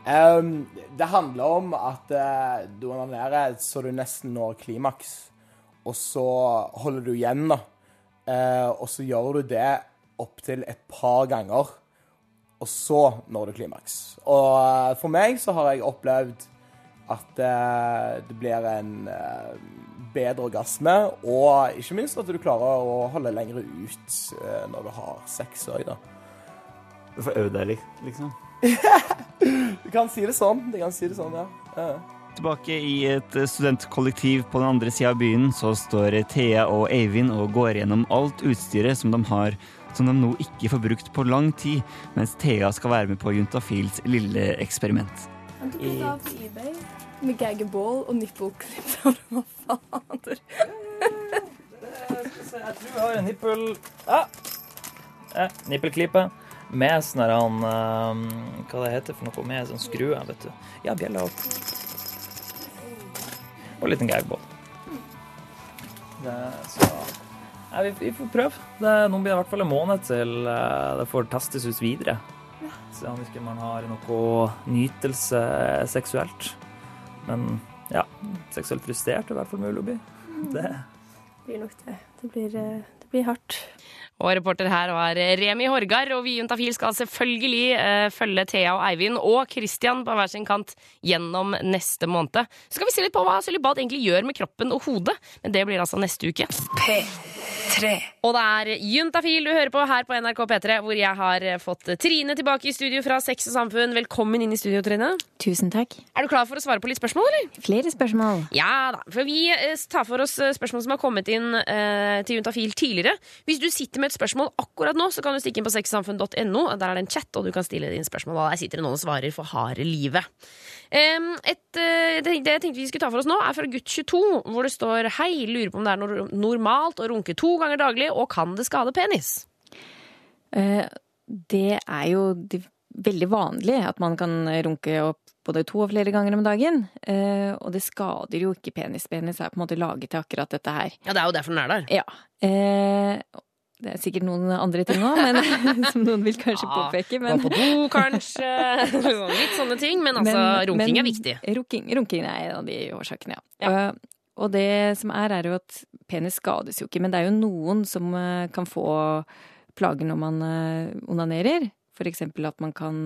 Um, det handler om at uh, du onanerer så du nesten når klimaks, og så holder du igjen, da. Uh, og så gjør du det opptil et par ganger, og så når du klimaks. Og eh, for meg så har jeg opplevd at eh, det blir en eh, bedre orgasme, og ikke minst at du klarer å holde lenger ut eh, når du har sex òg, da. Du får øve deg litt, liksom. (laughs) Du kan si det sånn. Du kan si det sånn, ja. ja. Tilbake i et studentkollektiv på den andre sida av byen så står Thea og Eivind og går gjennom alt utstyret som de har som de nå ikke får brukt på lang tid, mens Thea skal være med på Juntafils lille eksperiment. Kan du det av på eBay med gaggable og nipple-klipp. (laughs) Hva faen? Jeg tror jeg har en nippel... Ja. Eh, nippelklipe med sånn her han eh, Hva det heter for noe? Med sånn skrue, vet du. Ja, bjella opp. Og en liten gagball. Det, så ja, vi, vi får prøve. Det, nå blir det i hvert fall en måned til eh, det får testes ut videre. Se om ikke man har noe nytelse seksuelt. Men ja, seksuelt frustrert er i hvert fall mulig å bli. Det blir nok det. Det blir, eh, det blir hardt. Og reporter her var Remi Horgard, og vi i Juntafil skal selvfølgelig eh, følge Thea og Eivind og Christian på hver sin kant gjennom neste måned. Så skal vi se litt på hva sølibat egentlig gjør med kroppen og hodet, men det blir altså neste uke. P3. Og det er Juntafil du hører på her på NRK P3, hvor jeg har fått Trine tilbake i studio fra Sex og Samfunn. Velkommen inn i studio, Trine. Tusen takk. Er du klar for å svare på litt spørsmål, eller? Flere spørsmål. Ja da, for vi eh, tar for oss eh, spørsmål som har kommet inn eh, til Juntafil tidligere. Hvis du sitter med et spørsmål akkurat nå, så kan du stikke inn på sexsamfunn.no. Der er det en chat, og du kan stille dine spørsmål. Og der sitter det noen og svarer for harde livet. Et, eh, det, det jeg tenkte vi skulle ta for oss nå, er fra gutt 22, hvor det står Hei, lurer på om det er normalt å runke to ganger daglig, og kan det skade penis? Eh, det er jo veldig vanlig at man kan runke opp både to og flere ganger om dagen. Eh, og det skader jo ikke penis. Penis er på en måte laget til akkurat dette her. Ja, det er jo derfor den er der. Ja. Eh, det er sikkert noen andre ting òg, (laughs) som noen vil kanskje Ja, påpeke. Gå på do, kanskje. (laughs) Litt sånne ting. Men altså, runking er viktig. Runking, runking er en av de årsakene, ja. Ja. Og, og det som er, er jo at penis skades jo ikke, men det er jo noen som eh, kan få plager når man eh, onanerer. For eksempel at man kan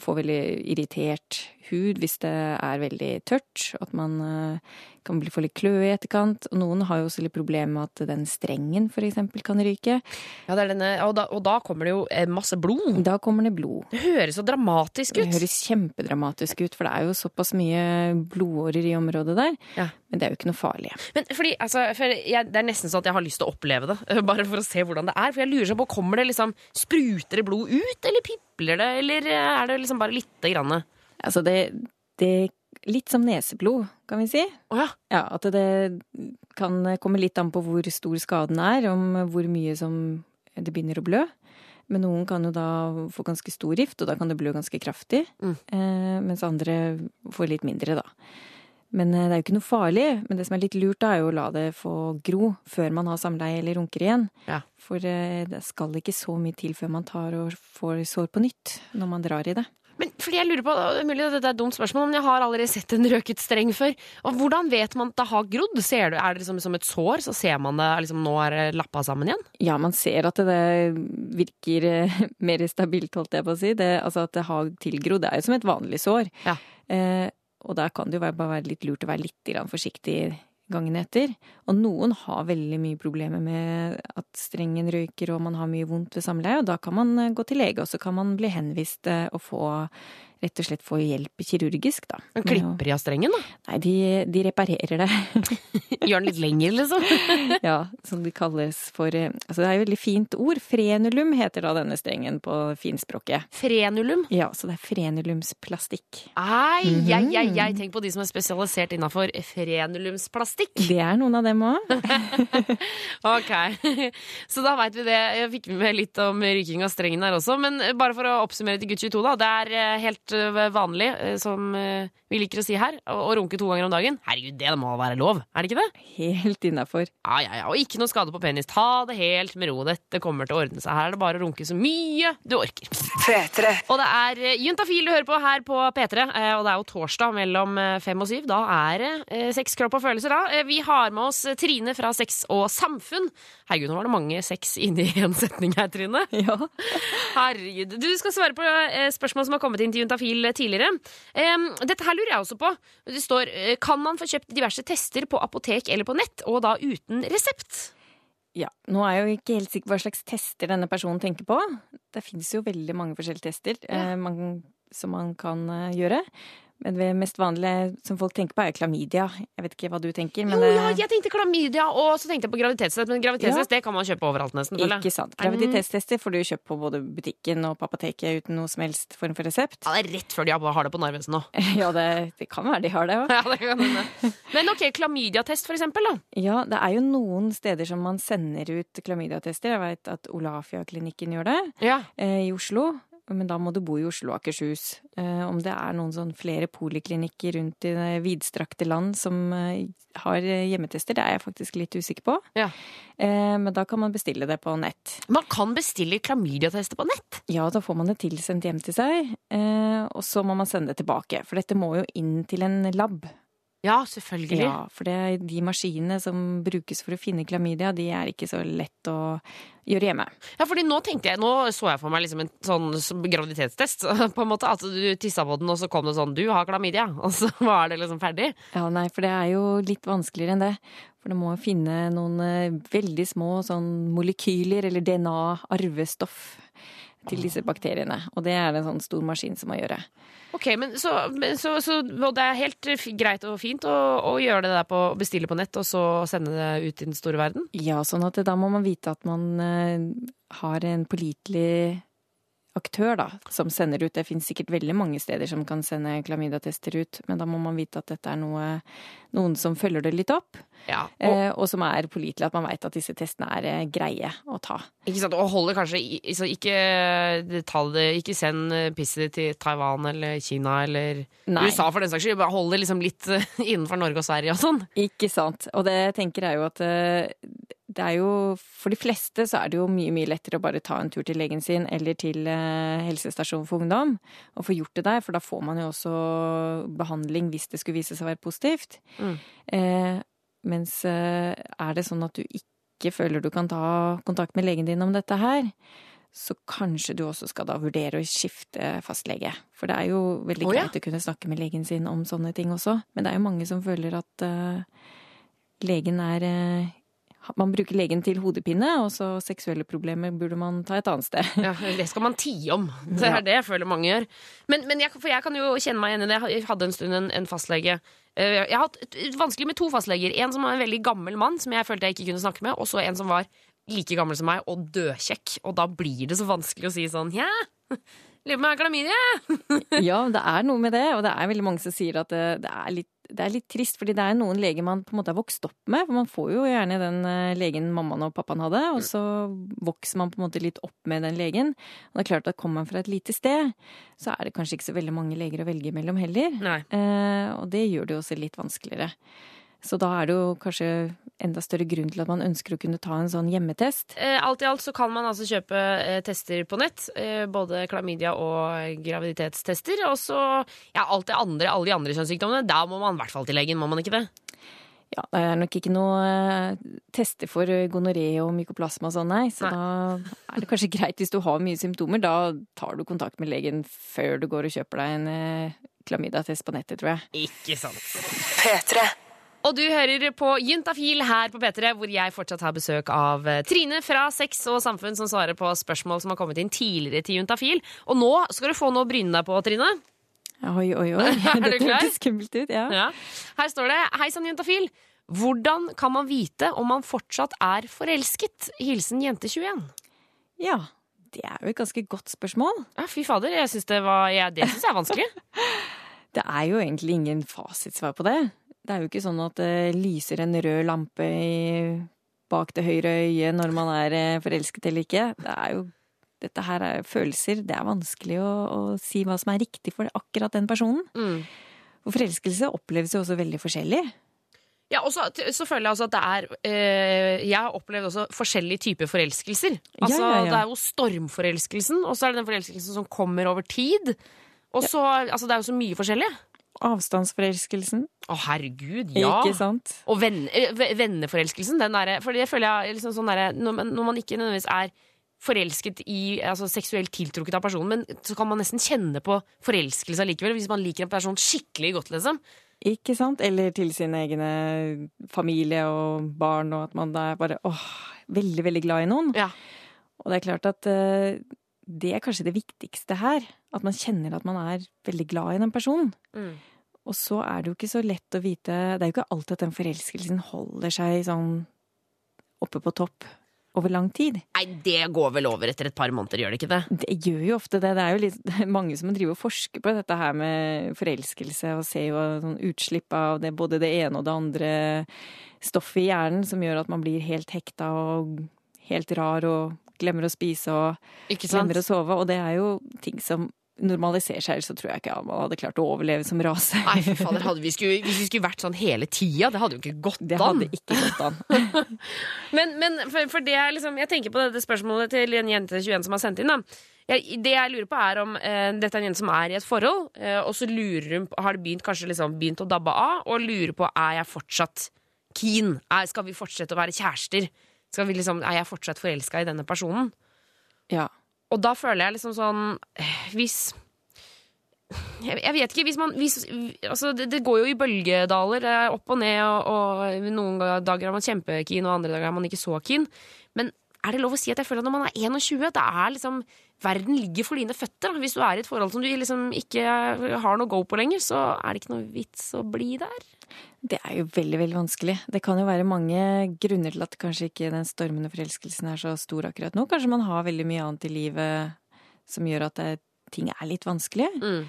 eh, få veldig irritert hud hvis det er veldig tørt. At man eh, kan bli få litt kløe i etterkant. Og noen har jo også litt problemer med at den strengen for eksempel kan ryke. Ja, det er denne, og, da, og da kommer det jo eh, masse blod. Da kommer det blod. Det høres så dramatisk ut! Det høres kjempedramatisk ut, for det er jo såpass mye blodårer i området der. Ja. Men det er jo ikke noe farlig. Men fordi, altså, for jeg, Det er nesten sånn at jeg har lyst til å oppleve det, (laughs) bare for å se hvordan det er. For jeg lurer seg på, Kommer det liksom, Spruter det blod ut, eller pipler det, eller er det liksom bare lite grann? Altså det, det Litt som neseblod, kan vi si. Oh, ja. Ja, At det kan komme litt an på hvor stor skaden er, om hvor mye som det begynner å blø. Men noen kan jo da få ganske stor rift, og da kan det blø ganske kraftig. Mm. Eh, mens andre får litt mindre, da. Men eh, det er jo ikke noe farlig. Men det som er litt lurt, da, er jo å la det få gro før man har samleie eller runker igjen. Ja. For eh, det skal ikke så mye til før man tar og får sår på nytt når man drar i det. Men fordi jeg lurer på, det er mulig at dette er et dumt spørsmål, men jeg har allerede sett en røket streng før. Og Hvordan vet man at det har grodd? Ser du, er det liksom som et sår, så ser man det liksom, nå er det lappa sammen igjen? Ja, man ser at det virker eh, (laughs) mer stabilt, holdt jeg på å si. Det, altså at det har tilgrodd. Det er jo som et vanlig sår. Ja. Eh, og da kan det jo bare være litt lurt å være litt forsiktig gangen etter. Og noen har veldig mye problemer med at strengen røyker og man har mye vondt ved samleie, og da kan man eh, gå til lege, og så kan man bli henvist eh, og få rett og slett få hjelp kirurgisk, da. Men klipper de av strengen, da? Nei, de, de reparerer det. (laughs) Gjør den litt lenger, liksom? (laughs) ja, som det kalles for eh, Altså, det er et veldig fint ord. Frenulum heter da denne strengen på finspråket. Frenulum? Ja, så det er frenulumsplastikk. Ai, jeg, jeg, jeg. Tenk på de som er spesialisert innafor frenulumsplastikk. Det er noen av dem òg. (laughs) Ok, så da veit vi det. Jeg fikk med litt om ryking av strengen her også. Men bare for å oppsummere til gutt 22, da. Det er eh, helt eh, vanlig, eh, som eh, vi liker å si her, å runke to ganger om dagen. Herregud, det må være lov, er det ikke det? Helt innafor. Ja, ja, ja. Og ikke noe skade på penis. Ta det helt med ro. Dette kommer til å ordne seg. Her er det bare å runke så mye du orker. Og det er Juntafil du hører på her på P3, eh, og det er jo torsdag mellom fem og syv. Da er det sex, kropp og følelser, da. Vi har med oss Trine fra Sex og Samfunn. Herregud, nå var det mange sex inni én setning her, Trine. Ja. Herregud. Du skal svare på eh, spørsmål som har kommet inn til Juntafil tidligere. Em, Dette her lurer jeg også på. Det står eh, Kan man få kjøpt diverse tester på apotek eller på nett, og da uten resept? Ja, Nå er jeg jo ikke helt sikker på hva slags tester denne personen tenker på. Det finnes jo veldig mange forskjellige tester eh, man, som man kan eh, gjøre. Men det mest vanlige som folk tenker på, er klamydia. Jeg vet ikke hva du tenker, men Jo, ja, jeg tenkte klamydia, og så tenkte jeg på graviditetstest. Men graviditetstest det kan man kjøpe overalt, nesten. Ikke sant. Graviditetstester får du kjøpt på både butikken og på apoteket uten noe som helst form for resept. Ja, det er rett før de har det på Narvesen nå. (laughs) Ja, det, det kan være de har det òg. (laughs) Ja, det kan hende. Men ok, klamydiatest, for eksempel, da. Ja, det er jo noen steder som man sender ut klamydiatester. Jeg veit at Olafia-klinikken gjør det Ja. eh, i Oslo. Men da må du bo i Oslo og Akershus. Eh, om det er noen sånn flere poliklinikker rundt i det vidstrakte land som eh, har eh, hjemmetester, det er jeg faktisk litt usikker på. Ja. Men da kan man bestille det på nett. Man kan bestille klamydiatester på nett. Ja, da får man det tilsendt hjem til seg, og så må man sende det tilbake. For dette må jo inn til en lab. Ja, selvfølgelig. Ja, for det de maskinene som brukes for å finne klamydia, de er ikke så lett å gjøre hjemme. Ja, fordi nå tenkte jeg, nå så jeg for meg liksom en sånn graviditetstest. (laughs) på en måte, At du tissa på den, og så kom det sånn 'du har klamydia', (laughs) og så var det liksom ferdig. Ja, nei, for det er jo litt vanskeligere enn det. For du må finne noen eh, veldig små sånn molekyler, eller DNA-arvestoff, til disse bakteriene. Og det er en sånn stor maskin som må gjøre. Ok, men så, men så, så det er helt greit og fint å, å gjøre det der på bestille på nett, og så sende det ut i den store verden? Ja, sånn at da må man vite at man eh, har en pålitelig aktør, da, som sender ut. Det finnes sikkert veldig mange steder som kan sende klamydiatester ut, men da må man vite at dette er noe, noen som følger det litt opp, Ja. Og, eh, og som er pålitelig, at man veit at disse testene er eh, greie å ta. ikke sant, og holder kanskje ikke, detalje, ikke send eh, pisset ditt til Taiwan eller Kina eller Nei. USA for den saks skyld. Bare hold det liksom litt eh, (laughs) innenfor Norge og Sverige og sånn. Ikke sant. Og det jeg tenker er jo at eh, det er jo For de fleste så er det jo mye, mye lettere å bare ta en tur til legen sin eller til helsestasjonen for ungdom og få gjort det der, for da får man jo også behandling hvis det skulle vise seg å være positivt. Mm. Eh, mens eh, er det sånn at du ikke føler du kan ta kontakt med legen din om dette her, så kanskje du også skal da vurdere å skifte fastlege. For det er jo veldig oh, ja. greit å kunne snakke med legen sin om sånne ting også. Men det er jo mange som føler at uh, legen er eh, Man bruker legen til hodepine, og så seksuelle problemer burde man ta et annet sted. Ja, det skal man tie om. Det er det jeg føler mange gjør. Men, men jeg, for jeg kan jo kjenne meg igjen i det. Jeg hadde en stund en, en fastlege. Eh, Jeg har hatt vanskelig med to fastleger. En som var en veldig gammel mann, som jeg følte jeg ikke kunne snakke med, og så en som var like gammel som meg og dødkjekk. Og da blir det så vanskelig å si sånn ja, lurer på om jeg har klamydia. Ja, det er noe med det, og det er veldig mange som sier at det, det, er, litt, det er litt trist, fordi det er noen leger man på en måte har vokst opp med. For man får jo gjerne den eh, legen mammaen og pappaen hadde, og så vokser man på en måte litt opp med den legen. Og det er klart at kommer man fra et lite sted, så er det kanskje ikke så veldig mange leger å velge mellom heller. Eh, og det gjør det jo også litt vanskeligere. Så da er det jo kanskje enda større grunn til at man ønsker å kunne ta en sånn hjemmetest. Eh, Alt i alt så kan man altså kjøpe eh, tester på nett. eh, Både klamydia og graviditetstester. Og så ja, alt det andre, alle de andre kjønnssykdommene. Da må man i hvert fall til legen, må man ikke det? Ja, det er nok ikke noe tester for gonoré og mykoplasma og sånn, nei. Så Nei. da er det kanskje (laughs) greit hvis du har mye symptomer. Da tar du kontakt med legen før du går og kjøper deg en klamydia-test på nettet, tror jeg. Ikke sant. P3. Og du hører på Juntafil her på P3, hvor jeg fortsatt har besøk av eh, Trine fra Sex og Samfunn, som svarer på spørsmål som har kommet inn tidligere til Juntafil. Og nå skal du få noe å bryne deg på, Trine. Oi, oi, oi. (laughs) Du Dette hørtes skummelt ut. Ja. Ja. Her står det Hei sann, juntafil. Hvordan kan man vite om man fortsatt er forelsket? Hilsen jente21. ja. Det er jo et ganske godt spørsmål. Ja, fy fader, jeg synes det, var, ja, det syns jeg er vanskelig. (laughs) Det er jo egentlig ingen fasitsvar på det. Det er jo ikke sånn at det lyser en rød lampe i, bak det høyre øyet når man er eh, forelsket eller ikke. Det er jo dette her er følelser. Det er vanskelig å, å si hva som er riktig for akkurat den personen. Mm. Og forelskelse oppleves jo også veldig forskjellig. Ja, og så, så føler jeg altså at det er eh, Jeg har opplevd også forskjellige typer forelskelser. Altså, Ja, ja, ja. Det er jo stormforelskelsen, og så er det den forelskelsen som kommer over tid. Og så, altså Det er jo så mye forskjellig. Avstandsforelskelsen. Å, herregud, ja! Ikke sant? Og eh, venneforelskelsen, den derre For det føler jeg liksom sånn derre når, når man ikke nødvendigvis er forelsket i Altså seksuelt tiltrukket av personen, men så kan man nesten kjenne på forelskelse allikevel, hvis man liker en person skikkelig godt, liksom. Ikke sant? Eller til sin egne familie og barn, og at man da er bare åh, veldig, veldig glad i noen. Ja. Og det er klart at eh, det er kanskje det viktigste her. At man kjenner at man er veldig glad i den personen. Mm. Og så er det jo ikke så lett å vite Det er jo ikke alltid at den forelskelsen holder seg sånn oppe på topp over lang tid. Nei, det går vel over etter et par måneder, gjør det ikke det? Det gjør jo ofte det. Det er jo litt, det er mange som driver og forsker på dette her med forelskelse, og ser jo sånn utslipp av det, både det ene og det andre stoffet i hjernen som gjør at man blir helt hekta og helt rar og glemmer å spise og glemmer å sove. Og det er jo ting som normaliserer seg, så tror jeg ikke man hadde klart å overleve som rase. Nei, for fader, hadde vi skulle, hvis vi skulle vært sånn hele tida, det hadde jo ikke gått Det an. hadde ikke gått an. (laughs) Men, men for, for det er liksom, jeg tenker på dette spørsmålet til en jente 21 som har sendt inn. da. Jeg, det jeg lurer på er om eh, dette er en jente som er i et forhold, eh, og så lurer hun på, har det begynt, kanskje liksom begynt å dabbe av, og lurer på er jeg fortsatt keen. Er, skal vi fortsette å være kjærester? Skal vi liksom, er jeg fortsatt forelska i denne personen? Ja. Og da føler jeg liksom sånn eh, Hvis jeg, vet ikke. Hvis man hvis, altså det, det går jo i bølgedaler, opp og ned, og, og noen dager er man kjempekeen, og andre dager er man ikke så keen. Men er det lov å si at jeg føler at når man er 21, det er liksom Verden ligger for dine føtter. Hvis du er i et forhold som du liksom ikke har noe go på lenger, så er det ikke noe vits å bli der. Det er jo veldig, veldig vanskelig. Det kan jo være mange grunner til at kanskje ikke den stormende forelskelsen er så stor akkurat nå. Kanskje man har veldig mye annet i livet som gjør at det, ting er litt vanskelig. Mm.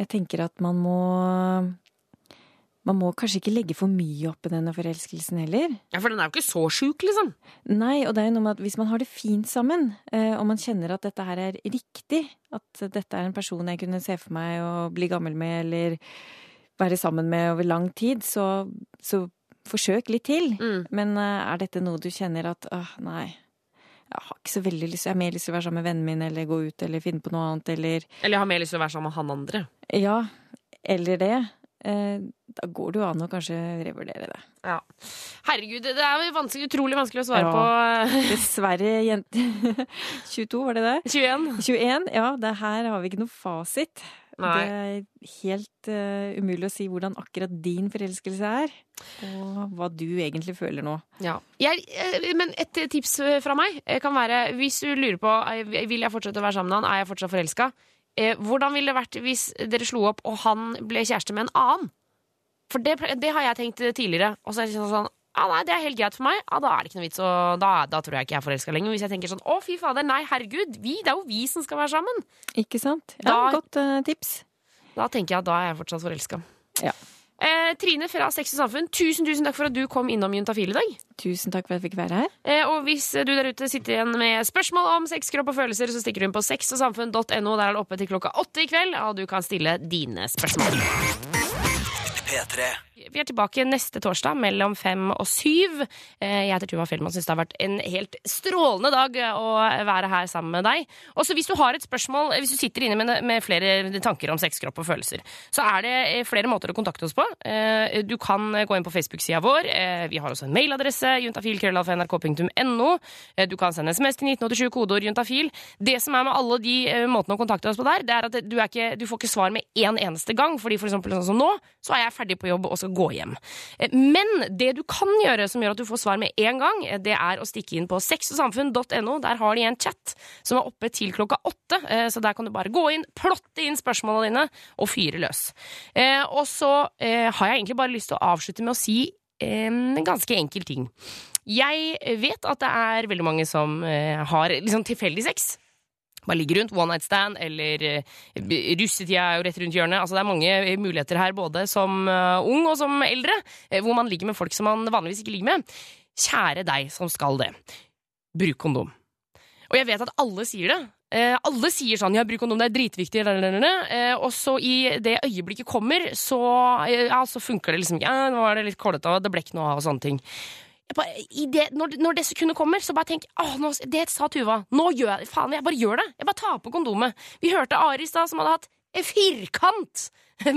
Jeg tenker at man må Man må kanskje ikke legge for mye opp i denne forelskelsen heller. Ja, For den er jo ikke så sjuk, liksom. Nei, og det er jo noe med at hvis man har det fint sammen, eh, og man kjenner at dette her er riktig, at dette er en person jeg kunne se for meg å bli gammel med eller være sammen med over lang tid, så, så forsøk litt til. Mm. Men eh, er dette noe du kjenner at åh, nei, jeg har ikke så veldig lyst, jeg har mer lyst til å være sammen med vennen min, eller gå ut, eller finne på noe annet, eller Eller jeg har mer lyst til å være sammen med han andre. ja, eller det. Eh, da går det jo an å kanskje revurdere det. Ja. Herregud, det er vanskelig, utrolig vanskelig å svare Ja. på. (laughs) (laughs) Dessverre, jente (laughs) 22, var det det? 21. 21, ja, det her har vi ikke noe fasit. Nei. Det er helt uh, umulig å si hvordan akkurat din forelskelse er, og hva du egentlig føler nå. Ja. Jeg, eh, men et tips fra meg eh, kan være hvis du lurer på vil jeg fortsette å være sammen med han, er jeg fortsatt forelska. Eh, hvordan ville det vært hvis dere slo opp og han ble kjæreste med en annen? For det, det har jeg tenkt tidligere. Og så er det sånn, sånn ah, nei, det er helt greit for meg. Ah, da er det ikke noe vits, og da, da tror jeg ikke jeg er forelska lenger. Hvis jeg tenker sånn å, fy fader, nei, herregud, vi, det er jo vi som skal være sammen. Ikke sant? Ja, Da- Godt uh, tips. Da tenker jeg at da er jeg fortsatt forelska. Ja. Eh, Trine fra Sex og Samfunn, tusen tusen takk for at du kom innom Juntafil i dag. Tusen takk for at jeg fikk være her. Eh, og hvis du der ute sitter igjen med spørsmål om sex, kropp og følelser, så stikker du inn på sexogsamfunn.no. Der er det oppe til klokka åtte i kveld, og du kan stille dine spørsmål. P3. Vi er tilbake neste torsdag mellom fem og syv. Eh, Jeg heter Tuva Fellmann. Syns det har vært en helt strålende dag å være her sammen med deg. Også hvis du har et spørsmål, eh, hvis du sitter inne med, flere tanker om sex, kropp og følelser, så er det eh, flere måter å kontakte oss på. Eh, Du kan gå inn på Facebook-sida vår. Eh, Vi har også en mailadresse, juntafil.nrk.no. Eh, Du kan sende SMS til 1987, kodeord juntafil. Det som er med alle de eh, måtene å kontakte oss på der, det er at du, ikke, du får ikke svar med én eneste gang. Fordi for eksempel sånn som nå, så er jeg ferdig på jobb og skal gå hjem. Eh, Men det du kan gjøre som gjør at du får svar med en gang, eh, det er å stikke inn på sexogsamfunn.no. Der har de en chat som er oppe til klokka åtte, eh, så der kan du bare gå inn, plotte inn spørsmålene dine og fyre løs. Og så har jeg egentlig bare lyst til å avslutte med å si en ganske enkel ting. Jeg vet at det er veldig mange som har liksom tilfeldig sex. Bare ligger rundt, one night stand, eller eh, russetida er jo rett rundt hjørnet. Altså, det er mange eh, muligheter her, både som eh, ung og som eldre, hvor man ligger med folk som man vanligvis ikke ligger med. Kjære deg som skal det. Bruk kondom. Og jeg vet at alle sier det. Eh, alle sier sånn 'ja, bruk kondom, det er dritviktig', eh, og så i det øyeblikket kommer, så, eh, ja, så funker det liksom Ja, nå er det litt kålete, og det ble ikke noe av, og sånne ting. Bare, det, når, når det sekundet kommer, så bare tenk åh, nå, Det sa Tuva. Nå gjør jeg Faen, jeg bare gjør det. Jeg bare tar på kondomet. Vi hørte Ari i stad, som hadde hatt en firkant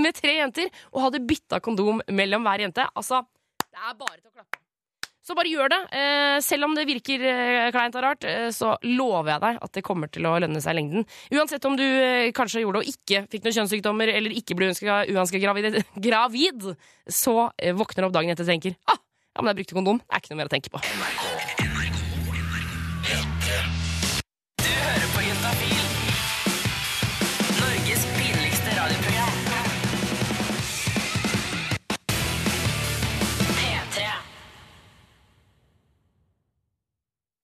med tre jenter, og hadde bytta kondom mellom hver jente. Altså, det er bare til å klappe. Så bare gjør det. Eh, selv om det virker eh, kleint og rart, eh, så lover jeg deg at det kommer til å lønne seg i lengden. Uansett om du kanskje gjorde det og ikke fikk noen kjønnssykdommer, eller ikke ble uønska gravid, (laughs) gravid, så våkner du opp dagen etter og tenker ah, ja, men jeg brukte kondom. Det er ikke noe mer å tenke på.